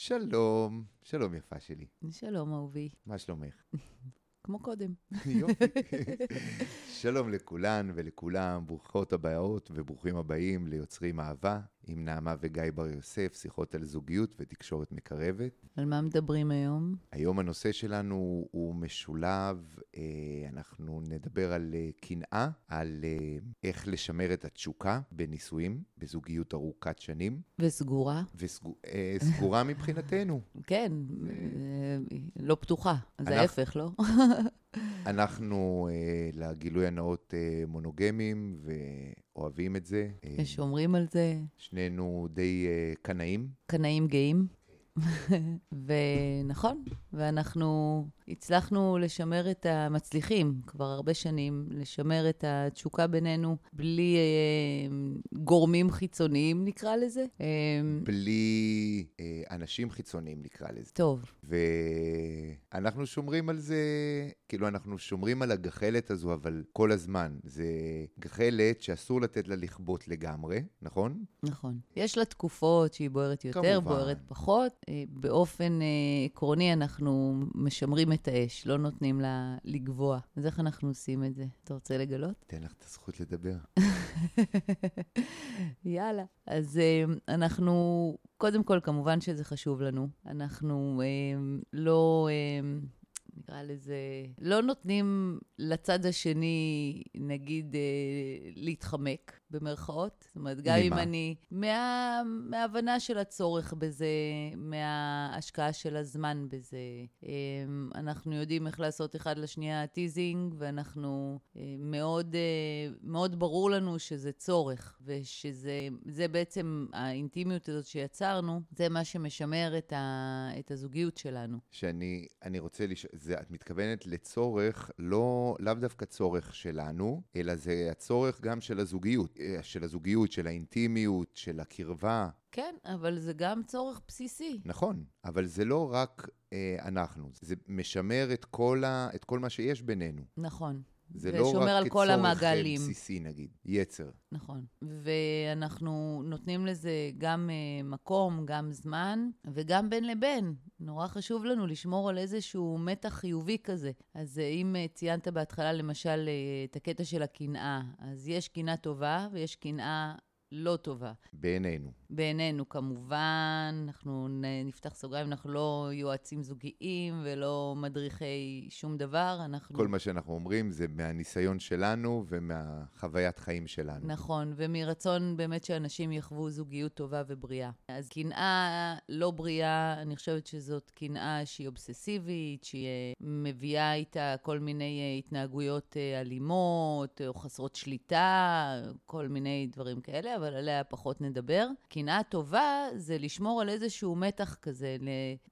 שלום, שלום יפה שלי. שלום, אהובי. מה שלומך? כמו קודם. יופי. שלום לכולן ולכולם, ברוכות הבאות וברוכים הבאים ליוצרים אהבה, עם נעמה וגיא בר יוסף, שיחות על זוגיות ותקשורת מקרבת. על מה מדברים היום? היום הנושא שלנו הוא משולב, אה, אנחנו נדבר על אה, קנאה, על אה, איך לשמר את התשוקה בנישואים, בזוגיות ארוכת שנים. וסגורה? וסגורה מבחינתנו. כן, לא פתוחה, זה ההפך, לא? אנחנו, לגילוי הנאות, מונוגמים ואוהבים את זה. ושומרים על זה. שנינו די קנאים. קנאים גאים. ונכון, ואנחנו הצלחנו לשמר את המצליחים כבר הרבה שנים, לשמר את התשוקה בינינו בלי אה, גורמים חיצוניים, נקרא לזה. אה, בלי אה, אנשים חיצוניים, נקרא לזה. טוב. ואנחנו שומרים על זה, כאילו, אנחנו שומרים על הגחלת הזו, אבל כל הזמן. זה גחלת שאסור לתת לה לכבות לגמרי, נכון? נכון. יש לה תקופות שהיא בוערת יותר, כמובן. בוערת פחות. אה, באופן אה, עקרוני, אנחנו משמרים את האש, לא נותנים לה לגבוה. אז איך אנחנו עושים את זה? אתה רוצה לגלות? תן לך את הזכות לדבר. יאללה. אז אה, אנחנו, קודם כל, כמובן שזה חשוב לנו. אנחנו אה, לא... אה, נקרא לזה, לא נותנים לצד השני, נגיד, אה, להתחמק, במרכאות. זאת אומרת, גם אם אני... מה, מההבנה של הצורך בזה, מההשקעה של הזמן בזה. אה, אנחנו יודעים איך לעשות אחד לשנייה teasing, ואנחנו אה, מאוד, אה, מאוד ברור לנו שזה צורך, ושזה בעצם האינטימיות הזאת שיצרנו, זה מה שמשמר את, ה, את הזוגיות שלנו. שאני רוצה לשאול... זה, את מתכוונת לצורך, לא, לאו דווקא צורך שלנו, אלא זה הצורך גם של הזוגיות, של הזוגיות, של האינטימיות, של הקרבה. כן, אבל זה גם צורך בסיסי. נכון, אבל זה לא רק אה, אנחנו, זה משמר את כל, ה, את כל מה שיש בינינו. נכון. זה לא רק כצורך בסיסי, נגיד, יצר. נכון. ואנחנו נותנים לזה גם uh, מקום, גם זמן, וגם בין לבין. נורא חשוב לנו לשמור על איזשהו מתח חיובי כזה. אז uh, אם uh, ציינת בהתחלה, למשל, uh, את הקטע של הקנאה, אז יש קנאה טובה ויש קנאה לא טובה. בעינינו. בעינינו, כמובן, אנחנו נפתח סוגריים, אנחנו לא יועצים זוגיים ולא מדריכי שום דבר, אנחנו... כל מה שאנחנו אומרים זה מהניסיון שלנו ומהחוויית חיים שלנו. נכון, ומרצון באמת שאנשים יחוו זוגיות טובה ובריאה. אז קנאה לא בריאה, אני חושבת שזאת קנאה שהיא אובססיבית, שהיא מביאה איתה כל מיני אה, התנהגויות אה, אלימות, או חסרות שליטה, כל מיני דברים כאלה, אבל עליה פחות נדבר. קנאה טובה זה לשמור על איזשהו מתח כזה,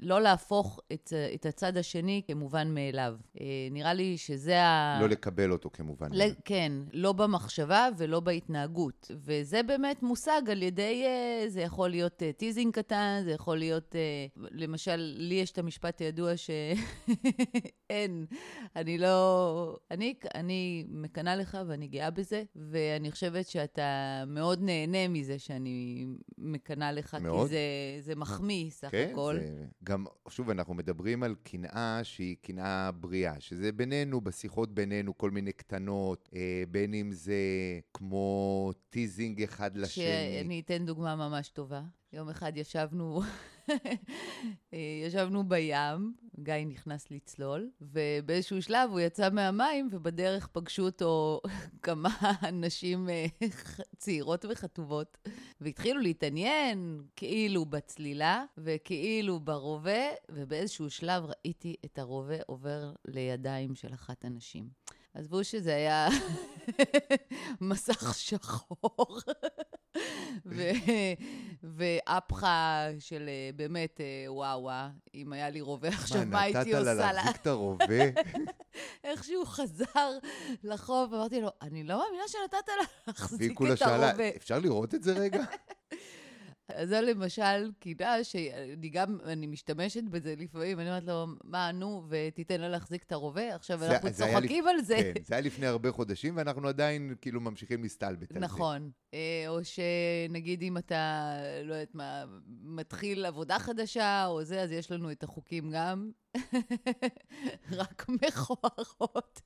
לא להפוך את, את הצד השני כמובן מאליו. אה, נראה לי שזה ה... לא לקבל אותו כמובן מאליו. כן, לא במחשבה ולא בהתנהגות. וזה באמת מושג על ידי, אה, זה יכול להיות teasing אה, קטן, זה יכול להיות, למשל, לי יש את המשפט הידוע שאין, אני לא... אני, אני מקנאה לך ואני גאה בזה, ואני חושבת שאתה מאוד נהנה מזה שאני מקנאה לך, מאוד. כי זה, זה מחמיא סך כן, הכל. זה, גם, שוב, אנחנו מדברים על קנאה שהיא קנאה בריאה, שזה בינינו, בשיחות בינינו, כל מיני קטנות, אה, בין אם זה כמו teasing אחד לשני. שאני אתן דוגמה ממש טובה. יום אחד ישבנו, ישבנו בים, גיא נכנס לצלול, ובאיזשהו שלב הוא יצא מהמים, ובדרך פגשו אותו כמה נשים אה, צעירות וחטובות, והתחילו להתעניין כאילו בצלילה, וכאילו ברובה, ובאיזשהו שלב ראיתי את הרובה עובר לידיים של אחת הנשים. עזבו שזה היה מסך שחור. ואפחה של אה, באמת, אה, וואו, וואו, אם היה לי רובה עכשיו, מה הייתי עושה לה? מה, נתת לה להחזיק את הרובה? איך שהוא חזר לחוף, אמרתי לו, אני לא מאמינה שנתת לה להחזיק את הרובה. והיא כולה שאלה, אפשר לראות את זה רגע? זה למשל קינה שאני גם, אני משתמשת בזה לפעמים, אני אומרת לו, מה, נו, ותיתן לה להחזיק את הרובה? עכשיו זה- אנחנו זה צוחקים לפ- על זה. כן, זה היה לפני הרבה חודשים, ואנחנו עדיין כאילו ממשיכים להסתלבט על זה. נכון. אה, או שנגיד אם אתה, לא יודעת מה, מתחיל עבודה חדשה או זה, אז יש לנו את החוקים גם. רק מכוערות.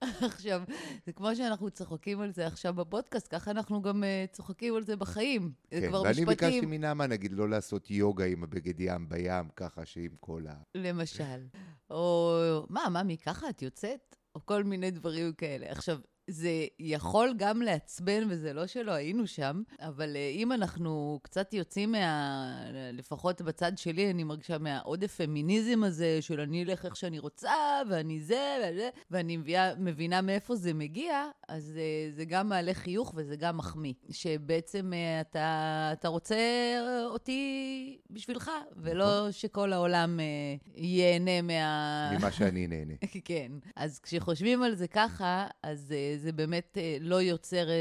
עכשיו, זה כמו שאנחנו צוחקים על זה עכשיו בפודקאסט, ככה אנחנו גם אה, צוחקים על זה בחיים. זה כן, כבר ואני ביקשתי משפטים, מנעמה, נגיד, לא לעשות יוגה עם הבגד ים בים, ככה שעם כל ה... למשל. או, מה, ממי, ככה את יוצאת? או כל מיני דברים כאלה. עכשיו, זה יכול גם לעצבן, וזה לא שלא היינו שם, אבל אה, אם אנחנו קצת יוצאים מה... לפחות בצד שלי, אני מרגישה מהעודף פמיניזם הזה, של אני אלך איך שאני רוצה, ואני זה, וזה, ואני מביאה, מבינה מאיפה זה מגיע, אז אה, זה גם מעלה חיוך וזה גם מחמיא. שבעצם אה, אתה, אתה רוצה אותי בשבילך, ולא שכל העולם ייהנה מה... ממה שאני נהנה. כן. אז כשחושבים על זה ככה, אז זה באמת uh, לא יוצר אה,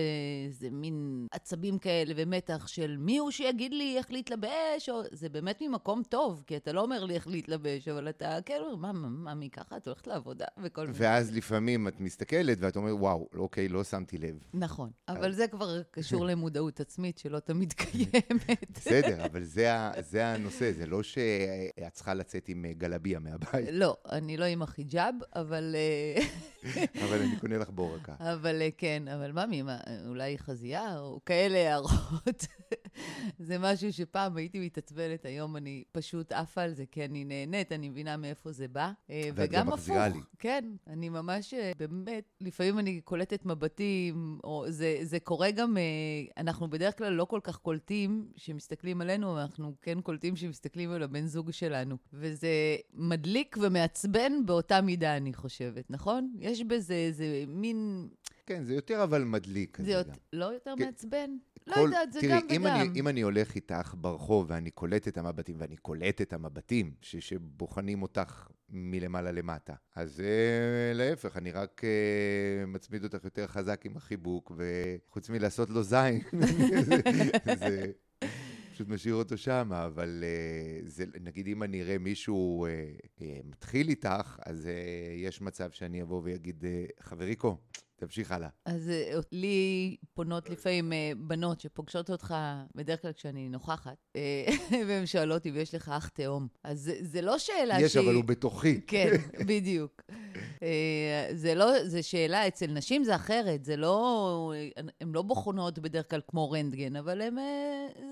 איזה מין עצבים כאלה ומתח של מי הוא שיגיד לי איך להתלבש, או... זה באמת ממקום טוב, כי אתה לא אומר לי איך להתלבש, אבל אתה כאילו, מה, מה, מה, מי ככה? את הולכת לעבודה וכל מיני. ואז לפעמים את מסתכלת ואת אומרת, וואו, אוקיי, לא שמתי לב. נכון, אבל זה כבר קשור למודעות עצמית שלא תמיד קיימת. בסדר, אבל זה, זה הנושא, זה לא שאת צריכה לצאת עם אה, גלביה מהבית, לא, אני לא עם החיג'אב, אבל... אה, אבל אני קונה לך בורקה. אבל אה, כן, אבל מה, אולי חזייה או כאלה הערות. זה משהו שפעם הייתי מתעצבנת, היום אני פשוט עפה על זה, כי אני נהנית, אני מבינה מאיפה זה בא. אה, וגם הפוך. לי. כן, אני ממש, אה, באמת, לפעמים אני קולטת מבטים, או זה, זה קורה גם, אה, אנחנו בדרך כלל לא כל כך קולטים שמסתכלים עלינו, אנחנו כן קולטים שמסתכלים על הבן זוג שלנו. וזה מדליק ומעצבן באותה מידה, אני חושבת, נכון? יש בזה איזה מין... כן, זה יותר אבל מדליק. זה כזה יות- גם. לא יותר כן. מעצבן? לא כל- יודעת, זה תראי, גם אם וגם. אני, אם אני הולך איתך ברחוב ואני קולט את המבטים, ואני קולט את המבטים ש, שבוחנים אותך מלמעלה למטה, אז אה, להפך, אני רק אה, מצמיד אותך יותר חזק עם החיבוק, וחוץ מלעשות לו זין, זה, זה פשוט משאיר אותו שם, אבל אה, זה, נגיד אם אני אראה מישהו אה, אה, מתחיל איתך, אז אה, יש מצב שאני אבוא ואגיד, אה, חבריקו, תמשיך הלאה. אז אה, לי פונות לפעמים אה, בנות שפוגשות אותך, בדרך כלל כשאני נוכחת, אה, והן שואלות אותי, ויש לך אח תאום. אז זה- לא שאלה יש, שהיא... אבל הוא בתוכי. כן, בדיוק. זה לא, זה שאלה, אצל נשים זה אחרת, זה לא, הן לא בוחנות בדרך כלל כמו רנטגן, אבל הן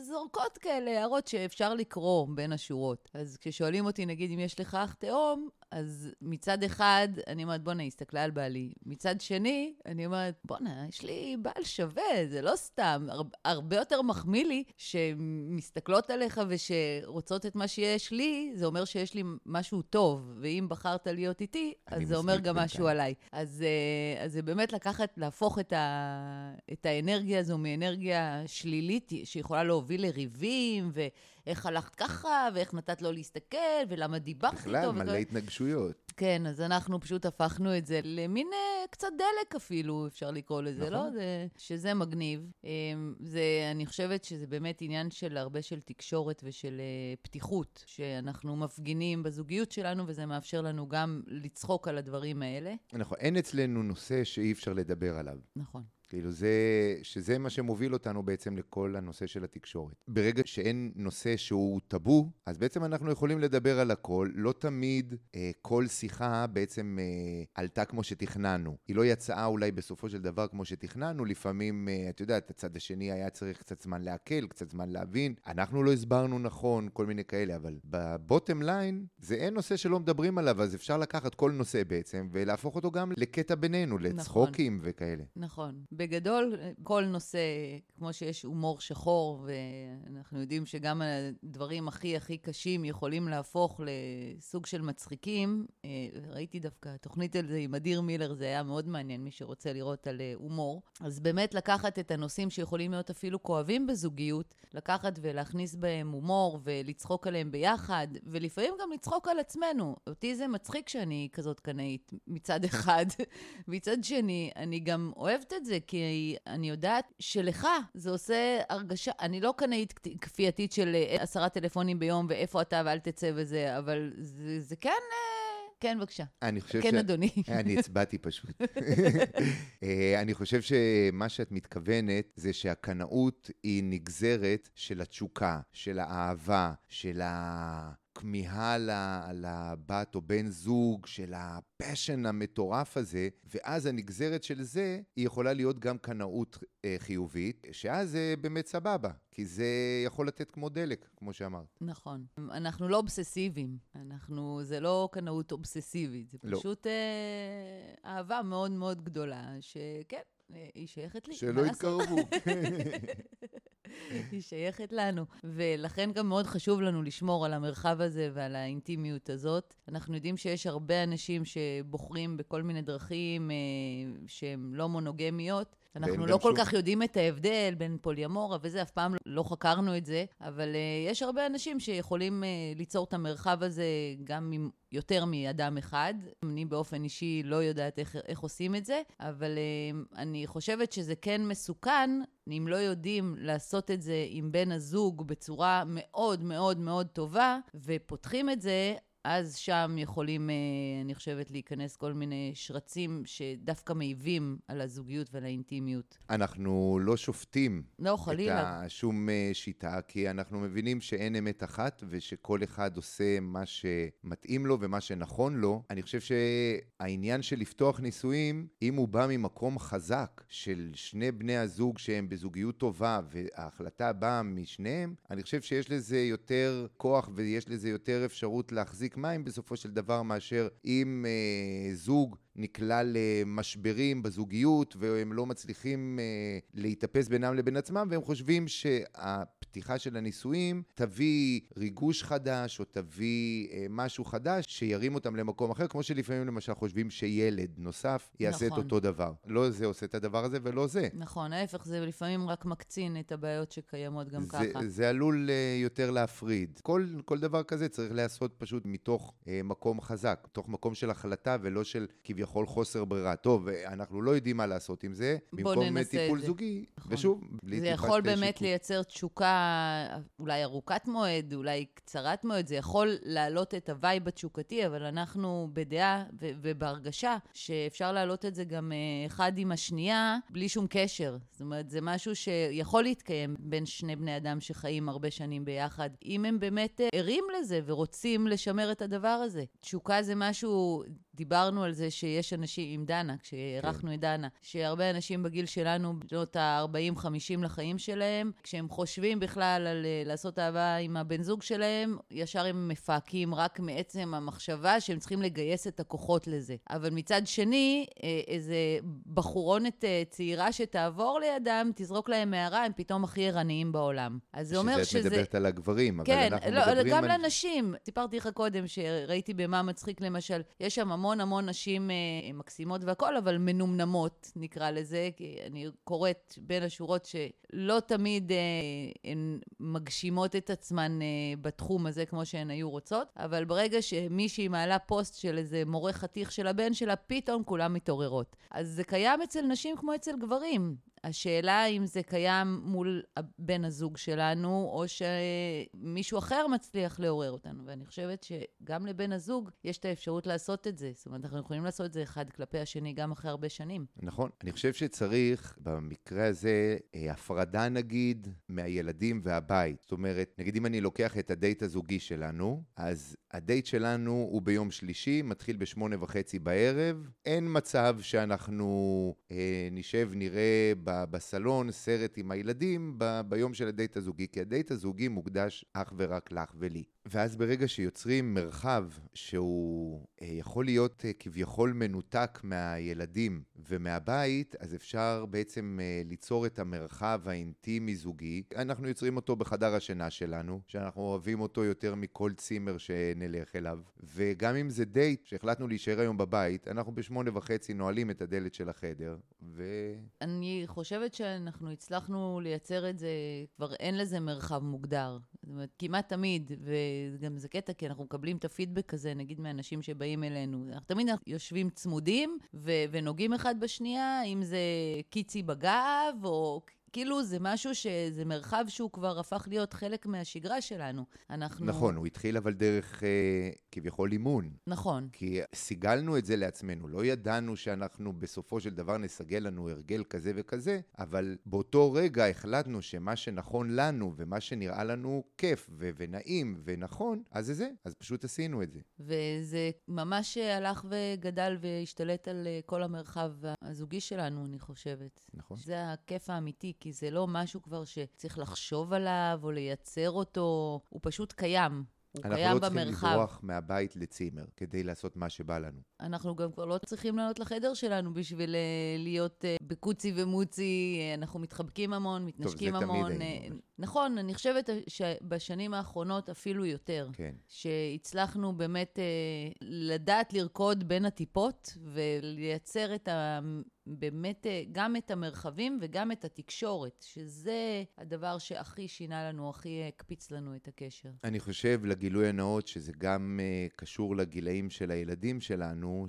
זורקות כאלה הערות שאפשר לקרוא בין השורות. אז כששואלים אותי, נגיד, אם יש לך אח תאום, אז מצד אחד, אני אומרת, בואנה, היא הסתכלה על בעלי. מצד שני, אני אומרת, בואנה, יש לי בעל שווה, זה לא סתם. הר, הרבה יותר מחמיא לי שמסתכלות עליך ושרוצות את מה שיש לי, זה אומר שיש לי משהו טוב, ואם בחרת להיות איתי, אז זה אומר גם. משהו עליי. אז, אה, אז זה באמת לקחת, להפוך את, ה, את האנרגיה הזו מאנרגיה שלילית, שיכולה להוביל לריבים, ואיך הלכת ככה, ואיך נתת לו להסתכל, ולמה דיברת איתו. בכלל, מלא התנגשויות. כן, אז אנחנו פשוט הפכנו את זה למין אה, קצת דלק אפילו, אפשר לקרוא לזה, נכון. לא? זה, שזה מגניב. אה, זה, אני חושבת שזה באמת עניין של הרבה של תקשורת ושל אה, פתיחות, שאנחנו מפגינים בזוגיות שלנו, וזה מאפשר לנו גם לצחוק על הדברים האלה. נכון, אין אצלנו נושא שאי אפשר לדבר עליו. נכון. כאילו זה, שזה מה שמוביל אותנו בעצם לכל הנושא של התקשורת. ברגע שאין נושא שהוא טאבו, אז בעצם אנחנו יכולים לדבר על הכל. לא תמיד אה, כל שיחה בעצם אה, עלתה כמו שתכננו. היא לא יצאה אולי בסופו של דבר כמו שתכננו, לפעמים, אה, את יודעת, הצד השני היה צריך קצת זמן לעכל, קצת זמן להבין. אנחנו לא הסברנו נכון, כל מיני כאלה, אבל בבוטם ליין, זה אין נושא שלא מדברים עליו, אז אפשר לקחת כל נושא בעצם, ולהפוך אותו גם לקטע בינינו, לצחוקים וכאלה. נכון. בגדול, כל נושא, כמו שיש הומור שחור, ואנחנו יודעים שגם הדברים הכי הכי קשים יכולים להפוך לסוג של מצחיקים, אה, ראיתי דווקא תוכנית על זה עם אדיר מילר, זה היה מאוד מעניין, מי שרוצה לראות על אה, הומור. אז באמת לקחת את הנושאים שיכולים להיות אפילו כואבים בזוגיות, לקחת ולהכניס בהם הומור ולצחוק עליהם ביחד, ולפעמים גם לצחוק על עצמנו. אותי זה מצחיק שאני כזאת קנאית מצד אחד. מצד שני, אני גם אוהבת את זה, כי אני יודעת שלך זה עושה הרגשה, אני לא קנאית כפייתית של אה, עשרה טלפונים ביום ואיפה אתה ואל תצא וזה, אבל זה, זה כן... אה, כן, בבקשה. אני חושב כן, ש... אדוני. אני הצבעתי פשוט. אה, אני חושב שמה שאת מתכוונת זה שהקנאות היא נגזרת של התשוקה, של האהבה, של ה... כמיהה לבת או בן זוג, של הפשן המטורף הזה, ואז הנגזרת של זה, היא יכולה להיות גם קנאות אה, חיובית, שאז זה באמת סבבה, כי זה יכול לתת כמו דלק, כמו שאמרת. נכון. אנחנו לא אובססיביים, אנחנו, זה לא קנאות אובססיבית, זה לא. פשוט לא. אה, אהבה מאוד מאוד גדולה, שכן, אה, היא שייכת לי. שלא יתקרבו. היא שייכת לנו. ולכן גם מאוד חשוב לנו לשמור על המרחב הזה ועל האינטימיות הזאת. אנחנו יודעים שיש הרבה אנשים שבוחרים בכל מיני דרכים אה, שהן לא מונוגמיות. אנחנו לא כל שוב... כך יודעים את ההבדל בין פוליומורה וזה, אף פעם לא חקרנו את זה, אבל uh, יש הרבה אנשים שיכולים uh, ליצור את המרחב הזה גם עם יותר מאדם אחד. אני באופן אישי לא יודעת איך, איך עושים את זה, אבל uh, אני חושבת שזה כן מסוכן אם לא יודעים לעשות את זה עם בן הזוג בצורה מאוד מאוד מאוד טובה, ופותחים את זה, אז שם יכולים, אה, אני חושבת, להיכנס כל מיני שרצים שדווקא מעיבים על הזוגיות ועל האינטימיות. אנחנו לא שופטים לא, חלילה. את שום אה, שיטה, כי אנחנו מבינים שאין אמת אחת ושכל אחד עושה מה שמתאים לו ומה שנכון לו. אני חושב שהעניין של לפתוח נישואים, אם הוא בא ממקום חזק של שני בני הזוג שהם בזוגיות טובה וההחלטה באה משניהם, אני חושב שיש לזה יותר כוח ויש לזה יותר אפשרות להחזיק להחזיק מים בסופו של דבר, מאשר אם אה, זוג נקלע למשברים בזוגיות והם לא מצליחים אה, להתאפס בינם לבין עצמם והם חושבים שהפתיחה של הנישואים תביא ריגוש חדש או תביא אה, משהו חדש שירים אותם למקום אחר, כמו שלפעמים למשל חושבים שילד נוסף יעשה נכון. את אותו דבר. לא זה עושה את הדבר הזה ולא זה. נכון, ההפך, זה לפעמים רק מקצין את הבעיות שקיימות גם זה, ככה. זה עלול אה, יותר להפריד. כל, כל דבר כזה צריך להיעשות פשוט מתוך מקום חזק, מתוך מקום של החלטה ולא של כביכול... כביכול חוסר ברירה. טוב, אנחנו לא יודעים מה לעשות עם זה, במקום טיפול זוגי, נכון. ושוב, בלי טיפת שיפוט. זה יכול באמת שיפוט. לייצר תשוקה אולי ארוכת מועד, אולי קצרת מועד, זה יכול להעלות את ה vibe התשוקתי, אבל אנחנו בדעה ו- ובהרגשה שאפשר להעלות את זה גם אה, אחד עם השנייה, בלי שום קשר. זאת אומרת, זה משהו שיכול להתקיים בין שני בני אדם שחיים הרבה שנים ביחד, אם הם באמת אה, ערים לזה ורוצים לשמר את הדבר הזה. תשוקה זה משהו, דיברנו על זה שיש אנשים, עם דנה, כשאירחנו כן. את דנה, שהרבה אנשים בגיל שלנו, בשנות ה-40-50 לחיים שלהם, כשהם חושבים בכלל על אה, לעשות אהבה עם הבן זוג שלהם, ישר הם מפהקים רק מעצם המחשבה שהם צריכים לגייס את הכוחות לזה. אבל מצד שני, אה, איזה בחורונת uh, צעירה שתעבור לידם, תזרוק להם הערה, הם פתאום הכי ערניים בעולם. אז זה אומר שזה... את מדברת על הגברים, כן, אבל אנחנו לא, מדברים על... כן, גם לנשים. סיפרתי לך קודם שראיתי במה מצחיק למשל, יש שם המון המון נשים אה, מקסימות והכול, אבל מנומנמות, נקרא לזה, כי אני קוראת בין השורות שלא תמיד אה, הן מגשימות את עצמן אה, בתחום הזה כמו שהן היו רוצות, אבל ברגע שמישהי מעלה פוסט של איזה מורה חתיך של הבן שלה, פתאום כולם מתעוררות. אז זה קיים אצל נשים כמו אצל גברים. השאלה אם זה קיים מול בן הזוג שלנו, או שמישהו אחר מצליח לעורר אותנו. ואני חושבת שגם לבן הזוג יש את האפשרות לעשות את זה. זאת אומרת, אנחנו יכולים לעשות את זה אחד כלפי השני גם אחרי הרבה שנים. נכון. אני חושב שצריך, במקרה הזה, אה, הפרדה נגיד מהילדים והבית. זאת אומרת, נגיד אם אני לוקח את הדייט הזוגי שלנו, אז הדייט שלנו הוא ביום שלישי, מתחיל בשמונה וחצי בערב. אין מצב שאנחנו אה, נשב, נראה בסלון סרט עם הילדים ביום של הדייט הזוגי, כי הדייט הזוגי מוקדש אך ורק לך ולי. ואז ברגע שיוצרים מרחב שהוא אה, יכול להיות אה, כביכול מנותק מהילדים ומהבית, אז אפשר בעצם אה, ליצור את המרחב האינטימי-זוגי. אנחנו יוצרים אותו בחדר השינה שלנו, שאנחנו אוהבים אותו יותר מכל צימר שנלך אליו. וגם אם זה דייט שהחלטנו להישאר היום בבית, אנחנו בשמונה וחצי נועלים את הדלת של החדר, ו... אני חושבת שאנחנו הצלחנו לייצר את זה, כבר אין לזה מרחב מוגדר. זאת אומרת, כמעט תמיד, וגם זה קטע, כי אנחנו מקבלים את הפידבק הזה, נגיד מאנשים שבאים אלינו. אנחנו תמיד יושבים צמודים ו- ונוגעים אחד בשנייה, אם זה קיצי בגב, או כאילו זה משהו שזה מרחב שהוא כבר הפך להיות חלק מהשגרה שלנו. אנחנו... נכון, הוא התחיל אבל דרך אה, כביכול אימון. נכון. כי סיגלנו את זה לעצמנו, לא ידענו שאנחנו בסופו של דבר נסגל לנו הרגל כזה וכזה, אבל באותו רגע החלטנו שמה שנכון לנו ומה שנראה לנו כיף ו- ונעים ונכון, אז זה זה, אז פשוט עשינו את זה. וזה ממש הלך וגדל והשתלט על אה, כל המרחב הזוגי שלנו, אני חושבת. נכון. זה הכיף האמיתי, כי זה לא משהו כבר שצריך לחשוב עליו או לייצר אותו, הוא פשוט קיים. הוא קיים במרחב. אנחנו לא צריכים לברוח מהבית לצימר כדי לעשות מה שבא לנו. אנחנו גם כבר לא צריכים לעלות לחדר שלנו בשביל uh, להיות uh, בקוצי ומוצי, uh, אנחנו מתחבקים המון, מתנשקים טוב, המון. טוב, זה תמיד היינו. נכון, אני חושבת שבשנים האחרונות אפילו יותר. כן. שהצלחנו באמת לדעת לרקוד בין הטיפות ולייצר את ה... באמת גם את המרחבים וגם את התקשורת, שזה הדבר שהכי שינה לנו, הכי הקפיץ לנו את הקשר. אני חושב, לגילוי הנאות, שזה גם uh, קשור לגילאים של הילדים שלנו,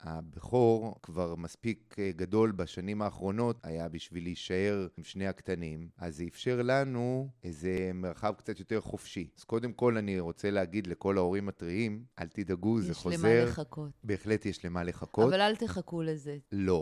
שהבכור כבר מספיק uh, גדול בשנים האחרונות היה בשביל להישאר עם שני הקטנים, אז זה אפשר לנו איזה מרחב קצת יותר חופשי. אז קודם כל אני רוצה להגיד לכל ההורים הטריים, אל תדאגו, זה חוזר. יש למה לחכות. בהחלט יש למה לחכות. אבל אל תחכו לזה. לא.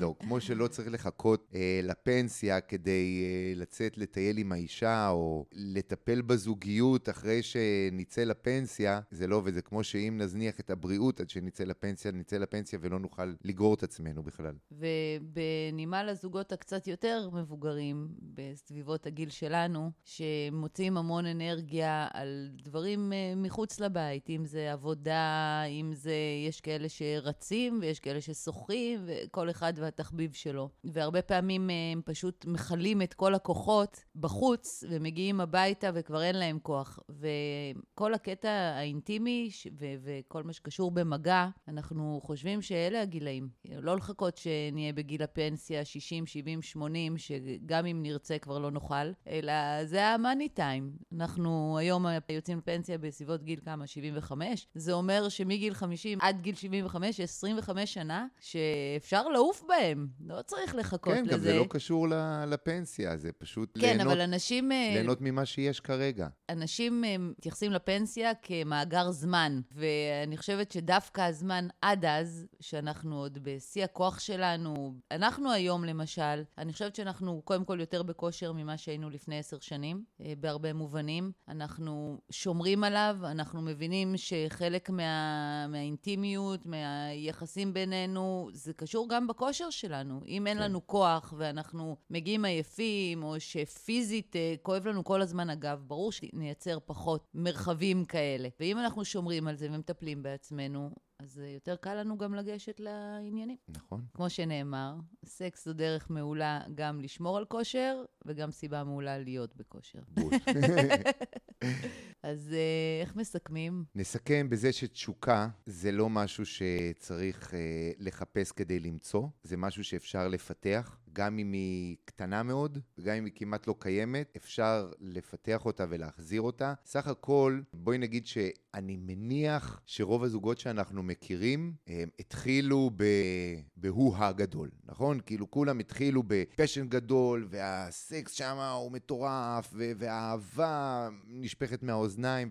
לא, כמו שלא צריך לחכות אה, לפנסיה כדי אה, לצאת לטייל עם האישה, או לטפל בזוגיות אחרי שנצא לפנסיה, זה לא עובד. זה כמו שאם נזניח את הבריאות עד שנצא לפנסיה, נצא לפנסיה ולא נוכל לגרור את עצמנו בכלל. ובנימה לזוגות הקצת יותר מבוגרים, בסביבות הגיל שלנו, שמוצאים המון אנרגיה על דברים אה, מחוץ לבית, אם זה עבודה, אם זה, יש כאלה שרצים ויש כאלה ששוחים, וכל אחד והתחביב שלו. והרבה פעמים אה, הם פשוט מכלים את כל הכוחות בחוץ, ומגיעים הביתה וכבר אין להם כוח. וכל הקטע האינטימי ו- וכל מה שקשור במגע, אנחנו חושבים שאלה הגילאים. לא לחכות שנהיה בגיל הפנסיה 60, 70, 80, שגם אם נרצה כבר לא נוכל, אלא זה המאני טיים. אנחנו היום יוצאים לפנסיה בסביבות גיל כמה? 75? זה אומר שמגיל 50 עד גיל 75, 25 שנה, ש... אפשר לעוף בהם, לא צריך לחכות כן, לזה. כן, גם זה לא קשור לפנסיה, זה פשוט כן, ליהנות, אבל אנשים... אה, ליהנות ממה שיש כרגע. אנשים אה, מתייחסים לפנסיה כמאגר זמן, ואני חושבת שדווקא הזמן עד אז, שאנחנו עוד בשיא הכוח שלנו, אנחנו היום למשל, אני חושבת שאנחנו קודם כל יותר בכושר ממה שהיינו לפני עשר שנים, אה, בהרבה מובנים. אנחנו שומרים עליו, אנחנו מבינים שחלק מה, מהאינטימיות, מהיחסים בינינו, זה קשור גם בכושר שלנו. אם אין כן. לנו כוח ואנחנו מגיעים עייפים, או שפיזית אה, כואב לנו כל הזמן הגב, ברור שנייצר פחות מרחבים כאלה. ואם אנחנו שומרים על זה ומטפלים בעצמנו, אז יותר קל לנו גם לגשת לעניינים. נכון. כמו שנאמר, סקס זו דרך מעולה גם לשמור על כושר, וגם סיבה מעולה להיות בכושר. בול. אז אה, איך מסכמים? נסכם בזה שתשוקה זה לא משהו שצריך אה, לחפש כדי למצוא, זה משהו שאפשר לפתח. גם אם היא קטנה מאוד, וגם אם היא כמעט לא קיימת, אפשר לפתח אותה ולהחזיר אותה. סך הכל, בואי נגיד שאני מניח שרוב הזוגות שאנחנו מכירים, הם התחילו בהו הגדול, נכון? כאילו כולם התחילו בפשן גדול, והסקס שם הוא מטורף, והאהבה נשפכת מהאוזניים.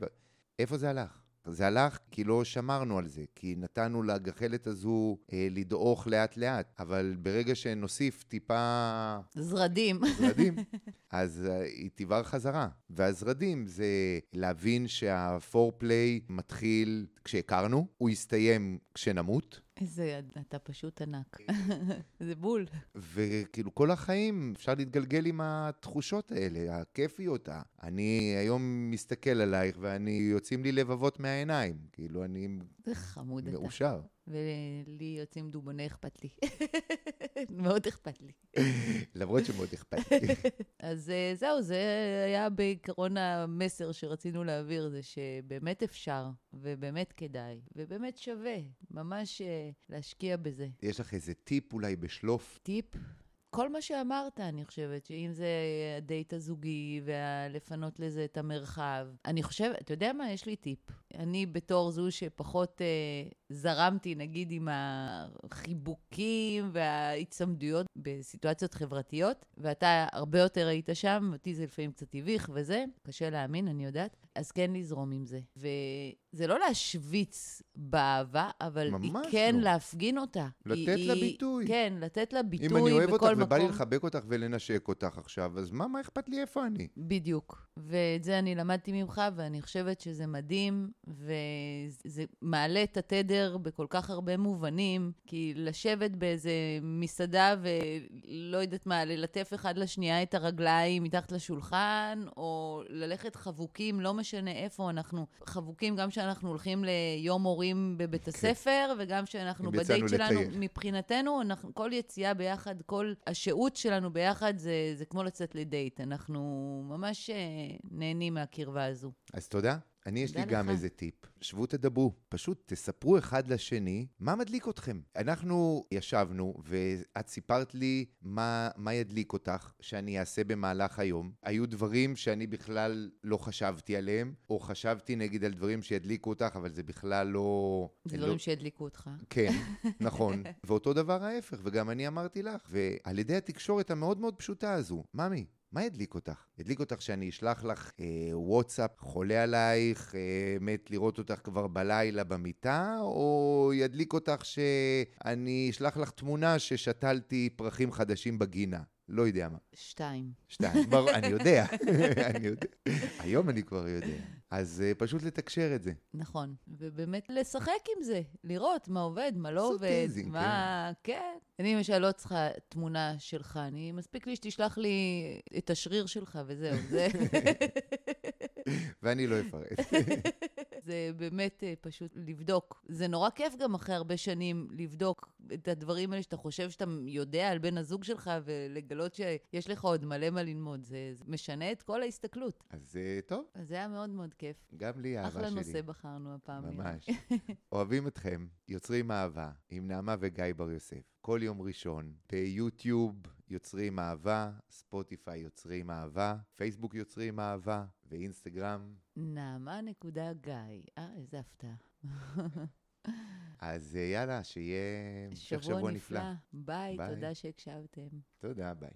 איפה זה הלך? זה הלך כי לא שמרנו על זה, כי נתנו לגחלת הזו אה, לדעוך לאט-לאט, אבל ברגע שנוסיף טיפה... זרדים. זרדים, אז אה, היא תיבר חזרה. והזרדים זה להבין שהפורפליי מתחיל כשהכרנו, הוא יסתיים כשנמות. איזה, אתה פשוט ענק. זה בול. וכאילו כל החיים אפשר להתגלגל עם התחושות האלה, הכיפיות. אני היום מסתכל עלייך ואני, יוצאים לי לבבות מהעיניים. כאילו, אני... זה חמוד אתה. מאושר. ולי יוצאים דובוני אכפת לי. מאוד אכפת לי. למרות שמאוד אכפת לי. אז אה, זהו, זה היה בעיקרון המסר שרצינו להעביר, זה שבאמת אפשר, ובאמת כדאי, ובאמת שווה, ממש אה, להשקיע בזה. יש לך איזה טיפ אולי בשלוף? טיפ? כל מה שאמרת, אני חושבת, שאם זה הדייט הזוגי ולפנות לזה את המרחב. אני חושבת, אתה יודע מה? יש לי טיפ. אני בתור זו שפחות אה, זרמתי, נגיד, עם החיבוקים וההיצמדויות בסיטואציות חברתיות, ואתה הרבה יותר היית שם, אותי זה לפעמים קצת הביך וזה, קשה להאמין, אני יודעת, אז כן לזרום עם זה. וזה לא להשוויץ באהבה, אבל היא כן לא. להפגין אותה. לתת היא, לה ביטוי. כן, לתת לה ביטוי בכל מקום. אם אני אוהב אותך מקום. ובא לי לחבק אותך ולנשק אותך עכשיו, אז מה, מה אכפת לי איפה אני? בדיוק. ואת זה אני למדתי ממך, ואני חושבת שזה מדהים, וזה מעלה את התדר בכל כך הרבה מובנים, כי לשבת באיזה מסעדה ולא יודעת מה, ללטף אחד לשנייה את הרגליים מתחת לשולחן, או ללכת חבוקים, לא משנה איפה, אנחנו חבוקים גם כשאנחנו הולכים ליום הורים בבית כן. הספר. וגם כשאנחנו בדייט שלנו, לטייל. מבחינתנו, אנחנו, כל יציאה ביחד, כל השהות שלנו ביחד, זה, זה כמו לצאת לדייט. אנחנו ממש אה, נהנים מהקרבה הזו. אז תודה. אני, יש לי גם לך. איזה טיפ. שבו תדברו, פשוט תספרו אחד לשני מה מדליק אתכם. אנחנו ישבנו, ואת סיפרת לי מה, מה ידליק אותך שאני אעשה במהלך היום. היו דברים שאני בכלל לא חשבתי עליהם, או חשבתי נגיד על דברים שידליקו אותך, אבל זה בכלל לא... דברים לא... שידליקו אותך. כן, נכון. ואותו דבר ההפך, וגם אני אמרתי לך. ועל ידי התקשורת המאוד מאוד פשוטה הזו, ממי, מה ידליק אותך? ידליק אותך שאני אשלח לך אה, וואטסאפ חולה עלייך, אה, מת לראות אותך כבר בלילה במיטה, או ידליק אותך שאני אשלח לך תמונה ששתלתי פרחים חדשים בגינה? לא יודע מה. שתיים. שתיים, ברור, אני יודע, אני יודע. היום אני כבר יודע. אז uh, פשוט לתקשר את זה. נכון, ובאמת לשחק עם זה, לראות מה עובד, מה לא עובד, איזי, מה... כן. כן. אני למשל לא צריכה תמונה שלך, אני, מספיק לי שתשלח לי את השריר שלך וזהו, זה... ואני לא אפרט. זה באמת uh, פשוט לבדוק. זה נורא כיף גם אחרי הרבה שנים לבדוק את הדברים האלה שאתה חושב שאתה יודע על בן הזוג שלך, ולגלות שיש לך עוד מלא מה ללמוד. זה, זה משנה את כל ההסתכלות. אז uh, טוב. אז זה היה מאוד מאוד כיף. גם לי, אהבה שלי. אחלה נושא בחרנו הפעם. ממש. אוהבים אתכם, יוצרים אהבה, עם נעמה וגיא בר יוסף. כל יום ראשון, ביוטיוב יוצרים אהבה, ספוטיפיי יוצרים אהבה, פייסבוק יוצרים אהבה, ואינסטגרם. נעמה נקודה גיא. אה, איזה הפתעה. אז אה, יאללה, שיהיה שבוע, שבוע נפלא. נפלא. ביי, ביי, תודה שהקשבתם. תודה, ביי.